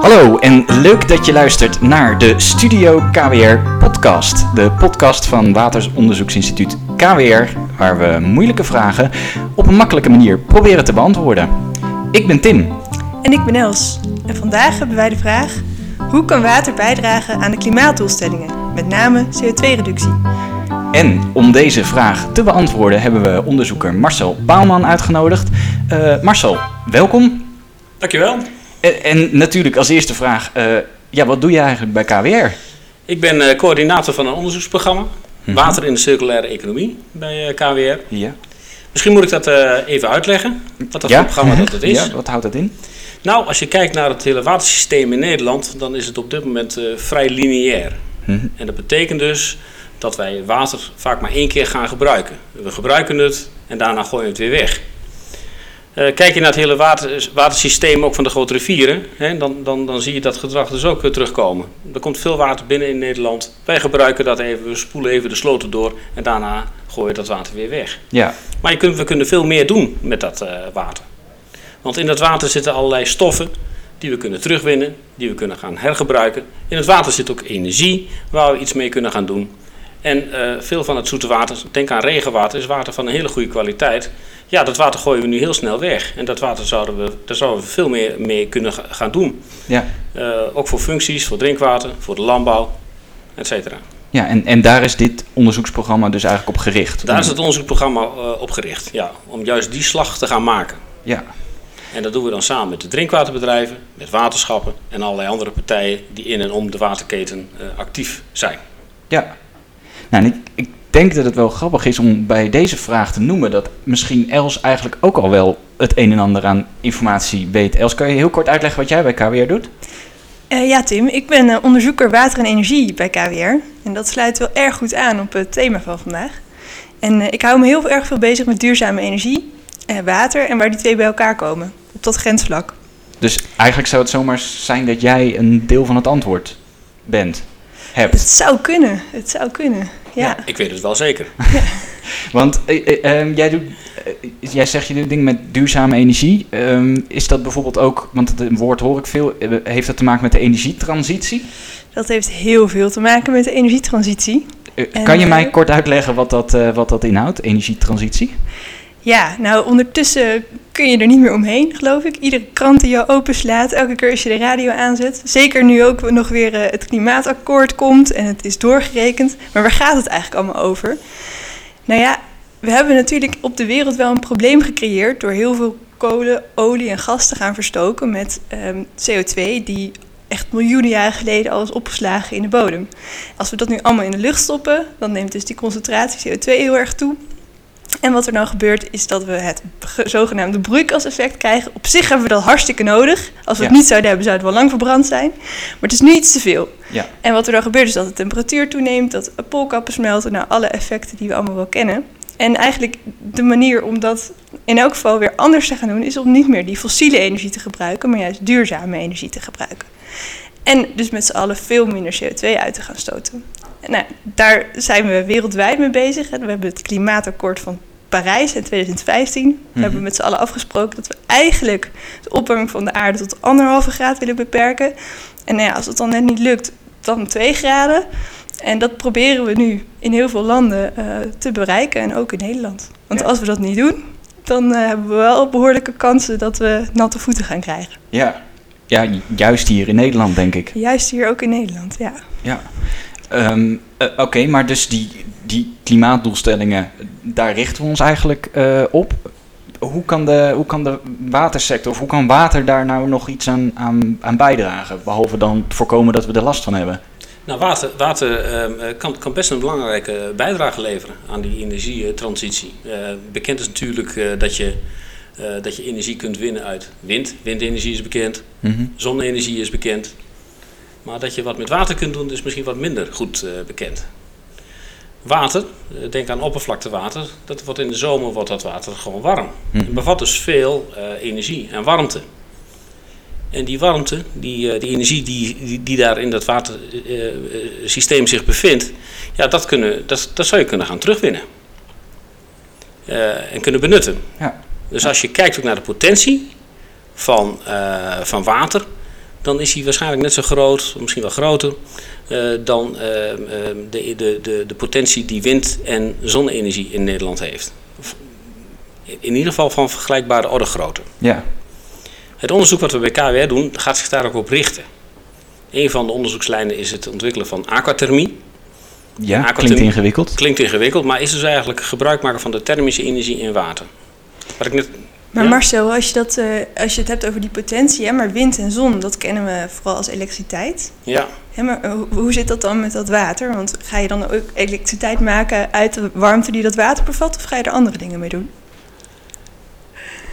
Hallo en leuk dat je luistert naar de Studio KWR podcast. De podcast van Watersonderzoeksinstituut KWR, waar we moeilijke vragen op een makkelijke manier proberen te beantwoorden. Ik ben Tim. En ik ben Els. En vandaag hebben wij de vraag: hoe kan water bijdragen aan de klimaatdoelstellingen, met name CO2-reductie? En om deze vraag te beantwoorden hebben we onderzoeker Marcel Bouwman uitgenodigd. Uh, Marcel, welkom. Dankjewel. En, en natuurlijk als eerste vraag, uh, ja, wat doe je eigenlijk bij KWR? Ik ben uh, coördinator van een onderzoeksprogramma, mm-hmm. Water in de Circulaire Economie bij uh, KWR. Ja. Misschien moet ik dat even uitleggen, wat dat ja? programma dat het is. Ja, wat houdt dat in? Nou, als je kijkt naar het hele watersysteem in Nederland, dan is het op dit moment vrij lineair. Mm-hmm. En dat betekent dus dat wij water vaak maar één keer gaan gebruiken. We gebruiken het en daarna gooien we het weer weg. Uh, kijk je naar het hele water, watersysteem ook van de grote rivieren, hè, dan, dan, dan zie je dat gedrag dus ook weer terugkomen. Er komt veel water binnen in Nederland. Wij gebruiken dat even, we spoelen even de sloten door en daarna gooien we dat water weer weg. Ja. Maar je kunt, we kunnen veel meer doen met dat uh, water. Want in dat water zitten allerlei stoffen die we kunnen terugwinnen, die we kunnen gaan hergebruiken. In het water zit ook energie waar we iets mee kunnen gaan doen. En uh, veel van het zoete water, denk aan regenwater, is water van een hele goede kwaliteit. Ja, dat water gooien we nu heel snel weg. En dat water zouden we, daar zouden we veel meer mee kunnen gaan doen. Ja. Uh, ook voor functies, voor drinkwater, voor de landbouw, et cetera. Ja, en, en daar is dit onderzoeksprogramma dus eigenlijk op gericht? Daar is het onderzoeksprogramma uh, op gericht, ja. Om juist die slag te gaan maken. Ja. En dat doen we dan samen met de drinkwaterbedrijven, met waterschappen en allerlei andere partijen die in en om de waterketen actief zijn. Ja, nou, ik, ik, denk dat het wel grappig is om bij deze vraag te noemen dat misschien Els eigenlijk ook al wel het een en ander aan informatie weet. Els, kan je heel kort uitleggen wat jij bij KWR doet? Uh, ja, Tim. Ik ben uh, onderzoeker water en energie bij KWR. En dat sluit wel erg goed aan op het thema van vandaag. En uh, ik hou me heel erg veel bezig met duurzame energie, water en waar die twee bij elkaar komen. Op dat grensvlak. Dus eigenlijk zou het zomaar zijn dat jij een deel van het antwoord bent. Hebt. Het zou kunnen, het zou kunnen. Ja. ja ik weet het wel zeker. Want uh, uh, jij, doet, uh, jij zegt je doet dingen met duurzame energie. Um, is dat bijvoorbeeld ook, want het woord hoor ik veel, heeft dat te maken met de energietransitie? Dat heeft heel veel te maken met de energietransitie. En, kan je mij kort uitleggen wat dat, wat dat inhoudt, energietransitie? Ja, nou ondertussen kun je er niet meer omheen, geloof ik. Iedere krant die je openslaat, elke keer als je de radio aanzet. Zeker nu ook nog weer uh, het klimaatakkoord komt en het is doorgerekend. Maar waar gaat het eigenlijk allemaal over? Nou ja, we hebben natuurlijk op de wereld wel een probleem gecreëerd door heel veel kolen, olie en gas te gaan verstoken met um, CO2 die echt miljoenen jaren geleden al is opgeslagen in de bodem. Als we dat nu allemaal in de lucht stoppen, dan neemt dus die concentratie CO2 heel erg toe. En wat er dan gebeurt is dat we het zogenaamde broeikaseffect krijgen. Op zich hebben we dat hartstikke nodig. Als we Ja. het niet zouden hebben, zou het wel lang verbrand zijn. Maar het is nu iets te veel. Ja. En wat er dan gebeurt is dat de temperatuur toeneemt, dat poolkappen smelten, nou alle effecten die we allemaal wel kennen. En eigenlijk de manier om dat in elk geval weer anders te gaan doen, is om niet meer die fossiele energie te gebruiken, maar juist duurzame energie te gebruiken. En dus met z'n allen veel minder CO2 uit te gaan stoten. Nou, daar zijn we wereldwijd mee bezig. We hebben het klimaatakkoord van Parijs in 2015. We Mhm. hebben met z'n allen afgesproken dat we eigenlijk de opwarming van de aarde tot anderhalve graad willen beperken. En nou ja, als het dan net niet lukt, dan 2 graden. En dat proberen we nu in heel veel landen uh, te bereiken en ook in Nederland. Want Ja. als we dat niet doen, dan uh, hebben we wel behoorlijke kansen dat we natte voeten gaan krijgen. Ja. ja, ju- juist hier in Nederland denk ik. Juist hier ook in Nederland, ja. Ja. Ehm, eh, Oké, maar dus die, die klimaatdoelstellingen, daar richten we ons eigenlijk eh, op. Hoe kan, de, hoe kan de watersector, of hoe kan water daar nou nog iets aan, aan, aan bijdragen? Behalve dan voorkomen dat we er last van hebben. Nou, water, water ehm, eh, kan, kan best een belangrijke bijdrage leveren aan die energietransitie. Bekend is natuurlijk dat, je, dat je energie kunt winnen uit wind. Windenergie is bekend, Mhm. zonne-energie is bekend. Maar dat je wat met water kunt doen, is misschien wat minder goed eh, bekend. Water, eh, denk aan oppervlaktewater, dat wordt in de zomer wordt dat water gewoon warm. Het bevat dus veel eh, energie en warmte. En die warmte, die, die energie die, die, die daar in dat watersysteem zich bevindt, ja, dat, kunnen, dat, dat zou je kunnen gaan terugwinnen. En kunnen benutten. Ja. Dus als je kijkt ook naar de potentie van, van water, dan is hij waarschijnlijk net zo groot, misschien wel groter, eh, dan eh, eh, de, de, de, de potentie die wind- en zonne-energie in Nederland heeft. In ieder geval van vergelijkbare orde grootte. Ja. Het onderzoek wat we bij KWR doen, gaat zich daar ook op richten. Een van de onderzoekslijnen is het ontwikkelen van aquathermie. Ja, Aquathermie. klinkt ingewikkeld. Klinkt ingewikkeld, maar is dus eigenlijk gebruik maken van de thermische energie in water. Wat ik net, Maar Ja. Marcel, als je, dat, eh, als je het hebt over die potentie, hè, maar wind en zon, dat kennen we vooral als elektriciteit. ja, Hè, maar eh, hoe, zit dat dan met dat water? Want ga je dan ook elektriciteit maken uit de warmte die dat water bevat, of ga je er andere dingen mee doen?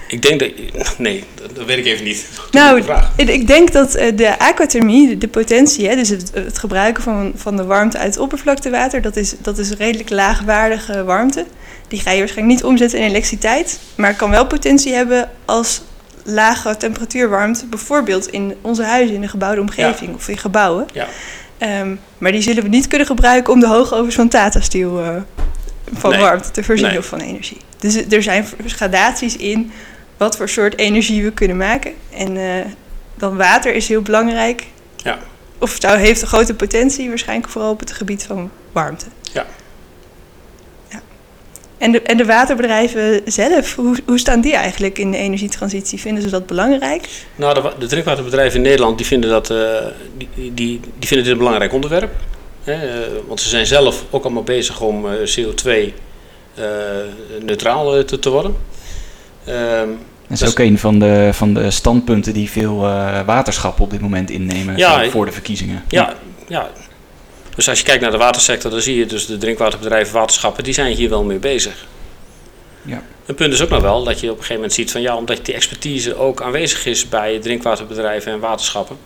ik denk dat. Nee, dat, weet ik even niet. Nou, ik denk dat eh, de aquathermie, de, de potentie, hè, dus het, het gebruiken van, van de warmte uit het oppervlaktewater, dat is, dat is redelijk laagwaardige warmte. Die ga je waarschijnlijk niet omzetten in elektriciteit, maar het kan wel potentie hebben als lage temperatuurwarmte, bijvoorbeeld in onze huizen, in de gebouwde omgeving of in gebouwen. Ja. Ehm, maar die zullen we niet kunnen gebruiken om de hoogovens van Tata Steel eh, van Nee. warmte te voorzien Nee. of van energie. Dus er zijn gradaties in wat voor soort energie we kunnen maken. En eh, dan water is heel belangrijk. Ja. Of zou, heeft een grote potentie, waarschijnlijk vooral op het gebied van warmte. En, de, en de waterbedrijven zelf, hoe, hoe staan die eigenlijk in de energietransitie? Vinden ze dat belangrijk? Nou, de, de drinkwaterbedrijven in Nederland die vinden, dat, eh, die, die, die vinden dit een belangrijk onderwerp. Hè, eh, want ze zijn zelf ook allemaal bezig om eh, CO2-neutraal te, te worden. Ehm, Dat is Dus- ook een van de, van de standpunten die veel eh, waterschappen op dit moment innemen Ja, voor- ik- voor de verkiezingen. ja, ja. Dus als je kijkt naar de watersector, dan zie je dus de drinkwaterbedrijven, waterschappen, die zijn hier wel mee bezig. Ja. Een punt is ook nog wel dat je op een gegeven moment ziet van ja, omdat die expertise ook aanwezig is bij drinkwaterbedrijven en waterschappen,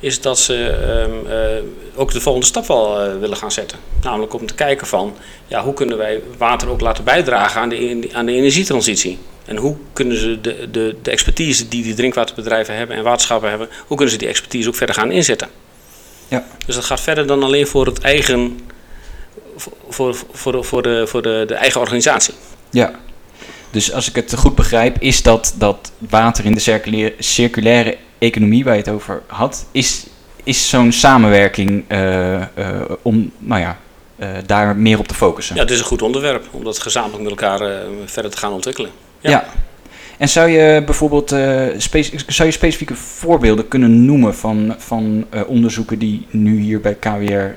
is dat ze ehm, eh, ook de volgende stap wel eh, willen gaan zetten. Namelijk om te kijken van ja, hoe kunnen wij water ook laten bijdragen aan de, aan de energietransitie. En hoe kunnen ze de, de, de expertise die die drinkwaterbedrijven hebben en waterschappen hebben, hoe kunnen ze die expertise ook verder gaan inzetten? Ja. Dus dat gaat verder dan alleen voor het eigen, voor, voor, voor, de, voor de, de eigen organisatie. Ja. Dus als ik het goed begrijp, is dat, dat water in de circulaire, circulaire economie waar je het over had, is, is zo'n samenwerking eh, eh, om nou ja, eh, daar meer op te focussen. Ja, het is een goed onderwerp om dat gezamenlijk met elkaar verder te gaan ontwikkelen. Ja. Ja. En zou je bijvoorbeeld eh, spe- zou je specifieke voorbeelden kunnen noemen van, van eh, onderzoeken die nu hier bij KWR eh,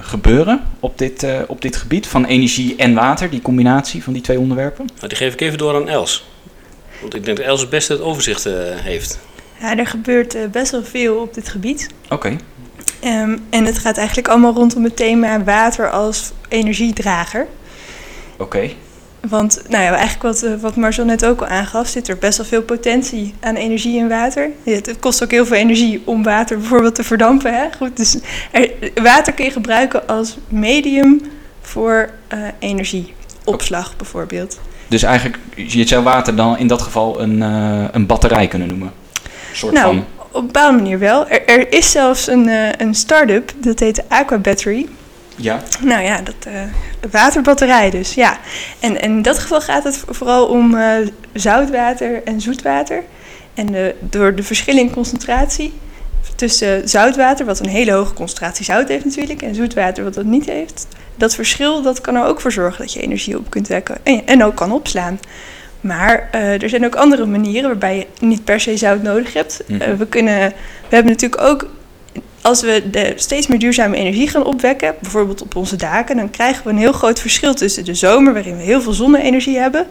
gebeuren op dit, eh, op dit gebied van energie en water, die combinatie van die twee onderwerpen? Nou, die geef ik even door aan Els. Want ik denk dat Els het beste het overzicht eh, heeft. Ja, er gebeurt eh, best wel veel op dit gebied. Oké. Ehm, en het gaat eigenlijk allemaal rondom het thema water als energiedrager. Oké. Want nou ja, eigenlijk wat, eh, wat Marcel net ook al aangaf, zit er best wel veel potentie aan energie in water. Het kost ook heel veel energie om water bijvoorbeeld te verdampen. Hè? Goed, dus er- water kun je gebruiken als medium voor eh, energieopslag bijvoorbeeld. Dus eigenlijk, je zou water dan in dat geval een, eh, een batterij kunnen noemen. Een soort Nou, van. op een bepaalde manier wel. Er, er is zelfs een, een start-up, dat heet Aqua Battery. Ja. Nou ja, dat eh, waterbatterij dus, ja. En, en in dat geval gaat het vooral om eh, zoutwater en zoetwater. En de, door de verschil in concentratie tussen zoutwater, wat een hele hoge concentratie zout heeft natuurlijk, en zoetwater, wat dat niet heeft. Dat verschil dat kan er ook voor zorgen dat je energie op kunt wekken en, en ook kan opslaan. Maar eh, er zijn ook andere manieren waarbij je niet per se zout nodig hebt. Mhm. We, kunnen, we hebben natuurlijk ook als we steeds meer duurzame energie gaan opwekken, bijvoorbeeld op onze daken, dan krijgen we een heel groot verschil tussen de zomer, waarin we heel veel zonne-energie hebben,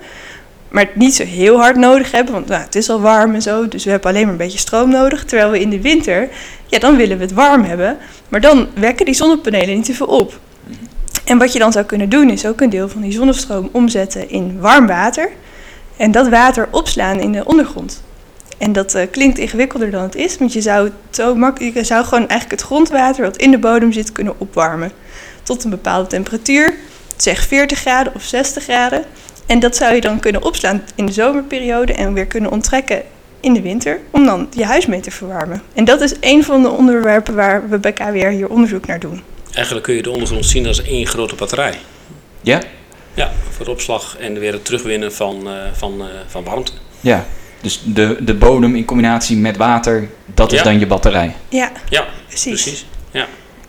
maar het niet zo heel hard nodig hebben, want nou, het is al warm en zo, dus we hebben alleen maar een beetje stroom nodig. Terwijl we in de winter, ja, dan willen we het warm hebben, maar dan wekken die zonnepanelen niet te veel op. En wat je dan zou kunnen doen, is ook een deel van die zonnestroom omzetten in warm water en dat water opslaan in de ondergrond. En dat eh, klinkt ingewikkelder dan het is, want je zou, het zo mak- je zou gewoon eigenlijk het grondwater wat in de bodem zit kunnen opwarmen. Tot een bepaalde temperatuur, zeg 40 graden of 60 graden. En dat zou je dan kunnen opslaan in de zomerperiode en weer kunnen onttrekken in de winter, om dan je huis mee te verwarmen. En dat is een van de onderwerpen waar we bij KWR hier onderzoek naar doen. Eigenlijk kun je de ondergrond zien als één grote batterij. Ja? Ja, voor de opslag en weer het terugwinnen van, eh, van, eh, van warmte. Ja. Dus de, de bodem in combinatie met water, dat is Ja. dan je batterij. Ja, Ja, precies. precies. Ja.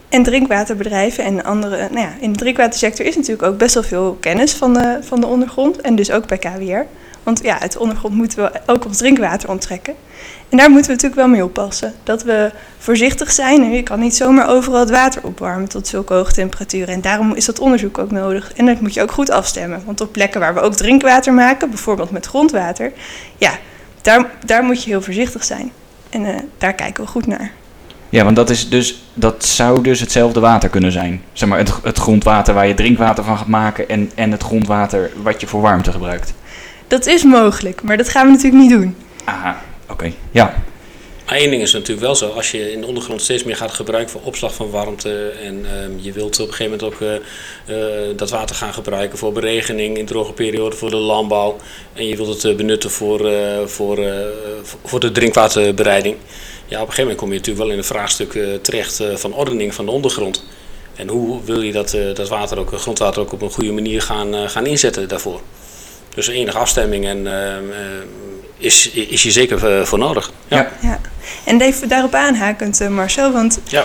En drinkwaterbedrijven en andere, nou ja, in de drinkwatersector is natuurlijk ook best wel veel kennis van de, van de ondergrond. En dus ook bij KWR. Want ja, het ondergrond moeten we ook ons drinkwater onttrekken. En daar moeten we natuurlijk wel mee oppassen. Dat we voorzichtig zijn en je kan niet zomaar overal het water opwarmen tot zulke hoge temperaturen. En daarom is dat onderzoek ook nodig. En dat moet je ook goed afstemmen. Want op plekken waar we ook drinkwater maken, bijvoorbeeld met grondwater, ja, daar, daar moet je heel voorzichtig zijn. En eh, daar kijken we goed naar. Ja, want dat, is dus, dat zou dus hetzelfde water kunnen zijn. Zeg maar het, het grondwater waar je drinkwater van gaat maken en, en het grondwater wat je voor warmte gebruikt. Dat is mogelijk, maar dat gaan we natuurlijk niet doen. Aha, oké. Ja, Één ding is natuurlijk wel zo, als je in de ondergrond steeds meer gaat gebruiken voor opslag van warmte en ehm, je wilt op een gegeven moment ook eh, eh, dat water gaan gebruiken voor beregening in droge perioden, voor de landbouw en je wilt het eh, benutten voor, voor, voor de drinkwaterbereiding. Ja, op een gegeven moment kom je natuurlijk wel in een vraagstuk terecht van ordening van de ondergrond. En hoe wil je dat, dat water ook, grondwater ook op een goede manier gaan, gaan inzetten daarvoor? Dus enige afstemming en, ehm, is, is hier zeker eh, voor nodig. Ja. Ja. En even daarop aanhakend, eh, Marcel, want ja.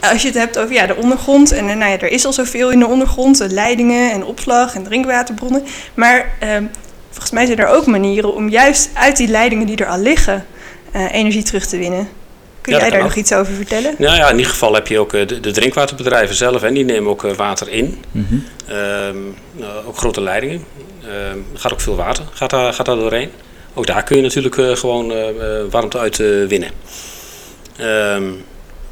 als je het hebt over ja, de ondergrond, en eh, nou ja, er is al zoveel in de ondergrond, eh, leidingen en opslag en drinkwaterbronnen. Maar ehm, volgens mij zijn er ook manieren om juist uit die leidingen die er al liggen, eh, energie terug te winnen. Kun Ja, jij daar nog iets over vertellen? Nou ja, in ieder geval heb je ook eh, de, de drinkwaterbedrijven zelf en die nemen ook eh, water in. Nou, ook grote leidingen. Ehm, er gaat ook veel water, gaat daar, gaat daar doorheen. Ook daar kun je natuurlijk eh, gewoon eh, eh, warmte uit eh, winnen. Ehm,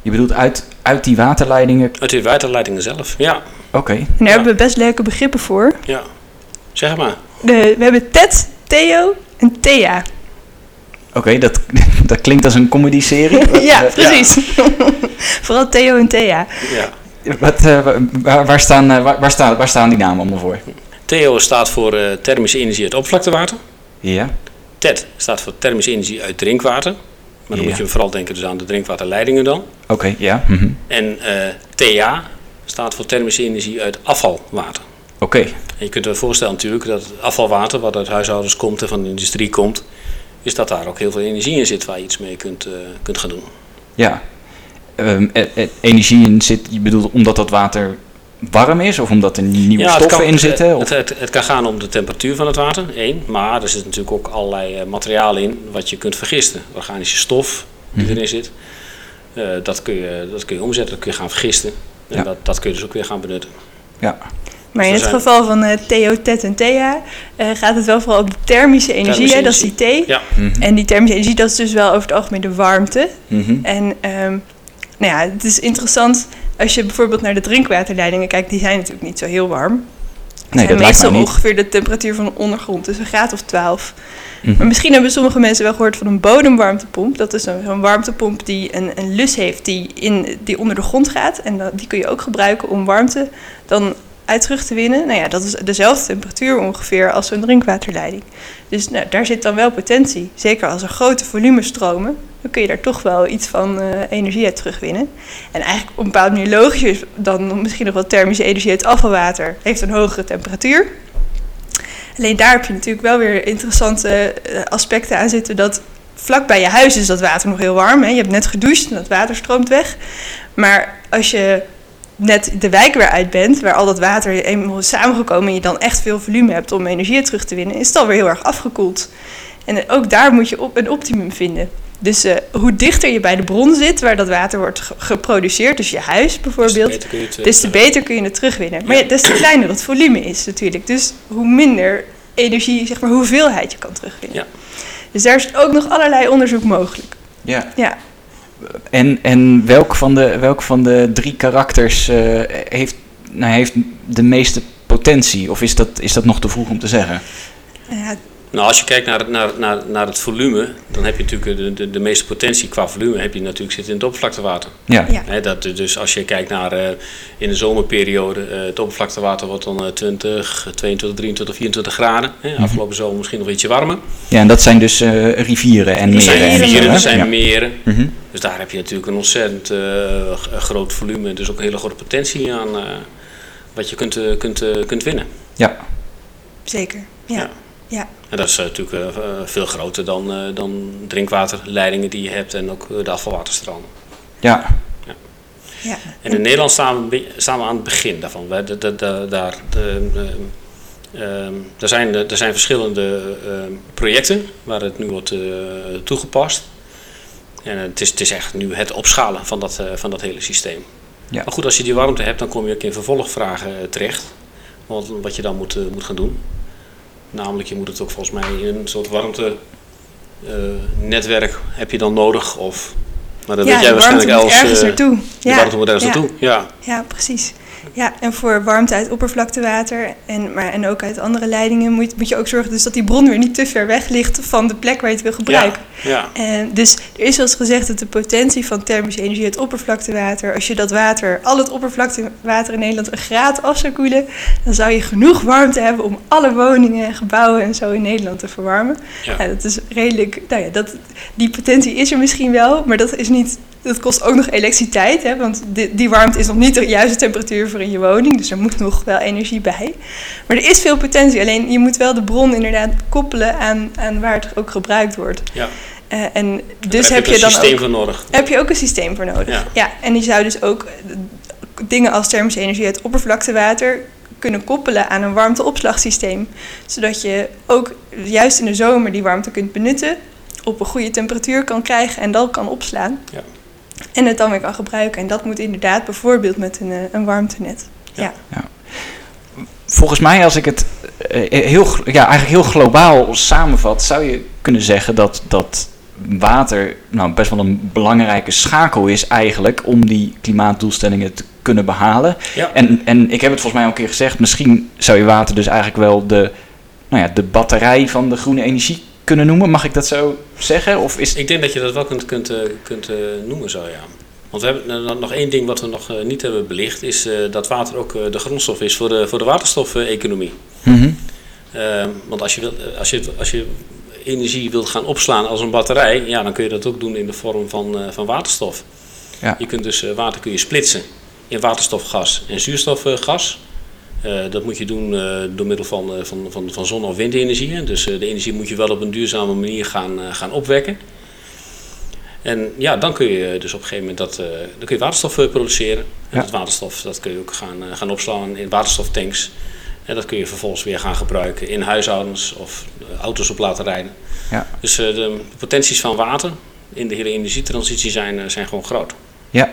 je bedoelt uit, uit die waterleidingen. uit de waterleidingen zelf, ja. Oké, En daar hebben we best leuke begrippen voor. ja. Zeg maar. De, we hebben Ted, Theo en Thea. oké, dat, dat klinkt als een comedy-serie. ja, precies. Vooral Theo en Thea. Ja. wat, eh, waar, waar, staan, eh, waar, waar, staan, waar staan die namen allemaal voor? Theo staat voor eh, thermische energie uit oppervlaktewater. Ja, TED staat voor thermische energie uit drinkwater. Maar dan Ja. moet je vooral denken dus aan de drinkwaterleidingen dan. oké, ja. mhm. En eh, TA staat voor thermische energie uit afvalwater. Oké, En je kunt je voorstellen natuurlijk dat het afvalwater wat uit huishoudens komt en van de industrie komt, is dat daar ook heel veel energie in zit waar je iets mee kunt, eh, kunt gaan doen. ja. Ehm, eh, eh, energie in zit, je bedoelt omdat dat water warm is of omdat er nieuwe het stoffen kan, in zitten? Het, Of? het, het, het kan gaan om de temperatuur van het water, één. Maar er zit natuurlijk ook allerlei eh, materiaal in wat je kunt vergisten. Organische stof die Mhm. erin zit. Eh, dat, kun je, dat kun je omzetten, dat kun je gaan vergisten. En Ja. dat, dat kun je dus ook weer gaan benutten. Ja, Maar in er het zijn- geval van eh, Theo, Ted en Thea eh, gaat het wel vooral om de thermische energie, Thermische hè, dat is die T. Ja. mhm. En die thermische energie, dat is dus wel over het algemeen de warmte. Mhm. En ehm, nou ja, het is interessant als je bijvoorbeeld naar de drinkwaterleidingen kijkt, die zijn natuurlijk niet zo heel warm. Nee, dat lijkt meestal ongeveer de temperatuur van de ondergrond, dus een graad of 12. Mhm. Maar misschien hebben sommige mensen wel gehoord van een bodemwarmtepomp. Dat is een- zo'n warmtepomp die een, een lus heeft die, in, die onder de grond gaat. En dat, die kun je ook gebruiken om warmte dan uit terug te winnen. Nou ja, dat is dezelfde temperatuur ongeveer als zo'n drinkwaterleiding. Dus nou, daar zit dan wel potentie. Zeker als er grote volumes stromen, dan kun je daar toch wel iets van eh, energie uit terugwinnen. En eigenlijk op een bepaalde manier logisch is dan misschien nog wel thermische energie uit afvalwater. Heeft een hogere temperatuur. Alleen daar heb je natuurlijk wel weer interessante eh, aspecten aan zitten. Dat vlak bij je huis is dat water nog heel warm. Hè? Je hebt net gedoucht en dat water stroomt weg. Maar als je net de wijk weer uit bent, waar al dat water eenmaal is samengekomen en je dan echt veel volume hebt om energie terug te winnen, is het alweer heel erg afgekoeld. En eh, ook daar moet je op een optimum vinden. Dus eh, hoe dichter je bij de bron zit, waar dat water wordt ge- geproduceerd, dus je huis bijvoorbeeld, Dus eh, des te beter kun je het terugwinnen. Maar ja, des te kleiner het volume is natuurlijk. Dus hoe minder energie, zeg maar, hoeveelheid je kan terugwinnen. Ja. Dus daar is ook nog allerlei onderzoek mogelijk. Ja. Ja. En, en welk, van de, welk van de drie karakters eh, heeft, nou, heeft de meeste potentie? Of is dat, is dat nog te vroeg om te zeggen? Ja, Nou, als je kijkt naar, het- naar, naar, naar het volume, dan heb je natuurlijk de, de, de meeste potentie qua volume heb je natuurlijk zitten in het oppervlaktewater. Ja. Ja. Hè, dat, dus als je kijkt naar eh, in de zomerperiode, eh, het oppervlaktewater wordt dan eh, 20, 22, 23, 24 graden. Hè. Mhm. Afgelopen zomer misschien nog ietsje warmer. ja, en dat zijn dus eh, rivieren en Er meren. zijn en zo, rivieren, er zijn ja. meren. Mhm. Dus daar heb je natuurlijk een ontzettend eh, groot volume. en Dus ook een hele grote potentie aan eh, wat je kunt, kunt, kunt winnen. ja. zeker. Ja. Ja. Ja. En dat is eh, natuurlijk eh, eh, veel groter dan, eh, dan drinkwaterleidingen die je hebt en ook de afvalwaterstranden. Ja, Ja. En in Nederland staan we, staan we aan het begin daarvan. Wij- de- de- de- daar, de, ehm, er, zijn, er zijn verschillende ehm, projecten waar het nu wordt eh, toegepast. En het is, het is echt nu het opschalen van dat, eh, van dat hele systeem. Ja. Maar goed, als je die warmte hebt, dan kom je ook in vervolgvragen terecht. Want wat je dan moet, moet gaan doen. Namelijk, je moet het ook volgens mij in een soort warmte eh, netwerk heb je dan nodig. Of, maar dat ja, weet jij waarschijnlijk als... ergens eh, naartoe. de Ja, warmte moet ergens ja. naartoe. Ja. Ja, precies. Ja, en voor warmte uit oppervlaktewater en, maar, en ook uit andere leidingen moet, moet je ook zorgen dus dat die bron weer niet te ver weg ligt van de plek waar je het wil gebruiken. Ja. En dus er is wel eens gezegd dat de potentie van thermische energie uit oppervlaktewater, als je dat water, al het oppervlaktewater in Nederland een graad af zou koelen, dan zou je genoeg warmte hebben om alle woningen en gebouwen en zo in Nederland te verwarmen. Ja. Ja, dat is redelijk, nou ja, dat, die potentie is er misschien wel, maar dat is niet, dat kost ook nog elektriciteit, hè, want die, die warmte is nog niet de juiste temperatuur voor in je woning, dus er moet nog wel energie bij. Maar er is veel potentie, alleen je moet wel de bron inderdaad koppelen aan, aan waar het ook gebruikt wordt. Ja. Eh, en dus heb je dan systeem ook, voor nodig. heb je ook een systeem voor nodig. Ja. en je zou dus ook eh, dingen als thermische energie uit oppervlaktewater kunnen koppelen aan een warmteopslagsysteem. Zodat je ook juist in de zomer die warmte kunt benutten, op een goede temperatuur kan krijgen en dan kan opslaan. Ja. En het dan weer kan gebruiken. En dat moet inderdaad bijvoorbeeld met een, eh, een warmtenet. Ja. volgens mij als ik het eh, heel, gl- ja, eigenlijk heel globaal samenvat, zou je kunnen zeggen dat, dat water nou, best wel een belangrijke schakel is eigenlijk om die klimaatdoelstellingen te kunnen behalen. Ja. En, en ik heb het volgens mij al een keer gezegd, misschien zou je water dus eigenlijk wel de, nou ja, de batterij van de groene energie kunnen noemen. Mag ik dat zo zeggen? Of is Ik denk dat je dat wel kunt, kunt, eh, kunt eh, noemen zo, ja. Want we hebben nog één ding wat we nog eh, niet hebben belicht, is dat water ook de grondstof is voor de, voor de waterstof-economie. Mhm. Eh, want als je, wilt, eh, als, je, als je energie wilt gaan opslaan als een batterij, ja, dan kun je dat ook doen in de vorm van, van waterstof. Ja. Je kunt dus water kun je splitsen in waterstofgas en zuurstofgas. Eh, dat moet je doen eh, door middel van, eh, van, van, van zon- of windenergie. Dus de energie moet je wel op een duurzame manier gaan, gaan opwekken. En ja, dan kun je dus op een gegeven moment dat, dan kun je waterstof produceren. En Ja. dat waterstof dat kun je ook gaan, gaan opslaan in waterstoftanks. En dat kun je vervolgens weer gaan gebruiken in huishoudens of auto's op laten rijden. Ja. Dus de potenties van water in de hele energietransitie zijn, zijn gewoon groot. Ja.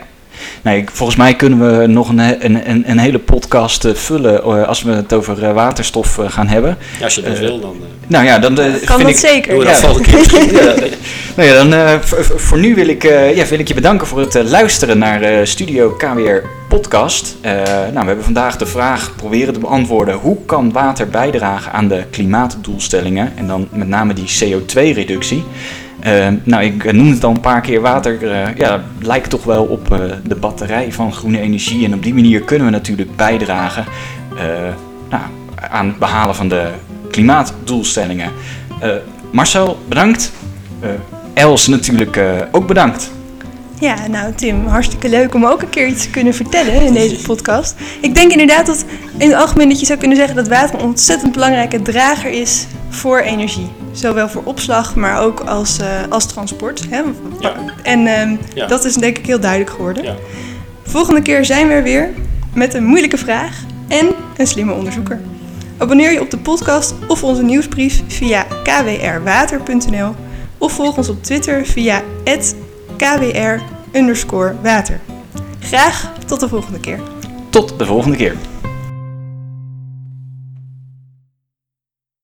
Nee, ik- volgens mij kunnen we nog een, een, een, hele podcast eh, vullen eh, als we het over eh, waterstof gaan hebben. Ja, als je dat wil, dan Nou ja, dan kan vind dat ik... zeker. doen we ja. dat keer nou ja, dan eh, voor, nu wil ik, eh, ja, wil ik je bedanken voor het luisteren naar eh, Studio KWR Podcast. Eh, nou, we hebben vandaag de vraag proberen te beantwoorden: hoe kan water bijdragen aan de klimaatdoelstellingen en dan met name die CO2-reductie? Eh, nou, ik eh, noemde het al een paar keer. Water eh, ja, lijkt toch wel op eh, de batterij van groene energie. En op die manier kunnen we natuurlijk bijdragen nou, aan het behalen van de klimaatdoelstellingen. Marcel, bedankt. Els natuurlijk ook bedankt. Ja, nou Tim, hartstikke leuk om ook een keer iets te kunnen vertellen in deze podcast. Ik denk inderdaad dat in het algemeen dat je zou kunnen zeggen dat water een ontzettend belangrijke drager is voor energie. Zowel voor opslag, maar ook als, eh, als transport. Hè? Ja. En ehm, Ja. dat is denk ik heel duidelijk geworden. Ja. Volgende keer zijn we er weer met een moeilijke vraag en een slimme onderzoeker. Abonneer je op de podcast of onze nieuwsbrief via kwrwater.nl of volg ons op Twitter via kwr water. Graag tot de volgende keer. Tot de volgende keer.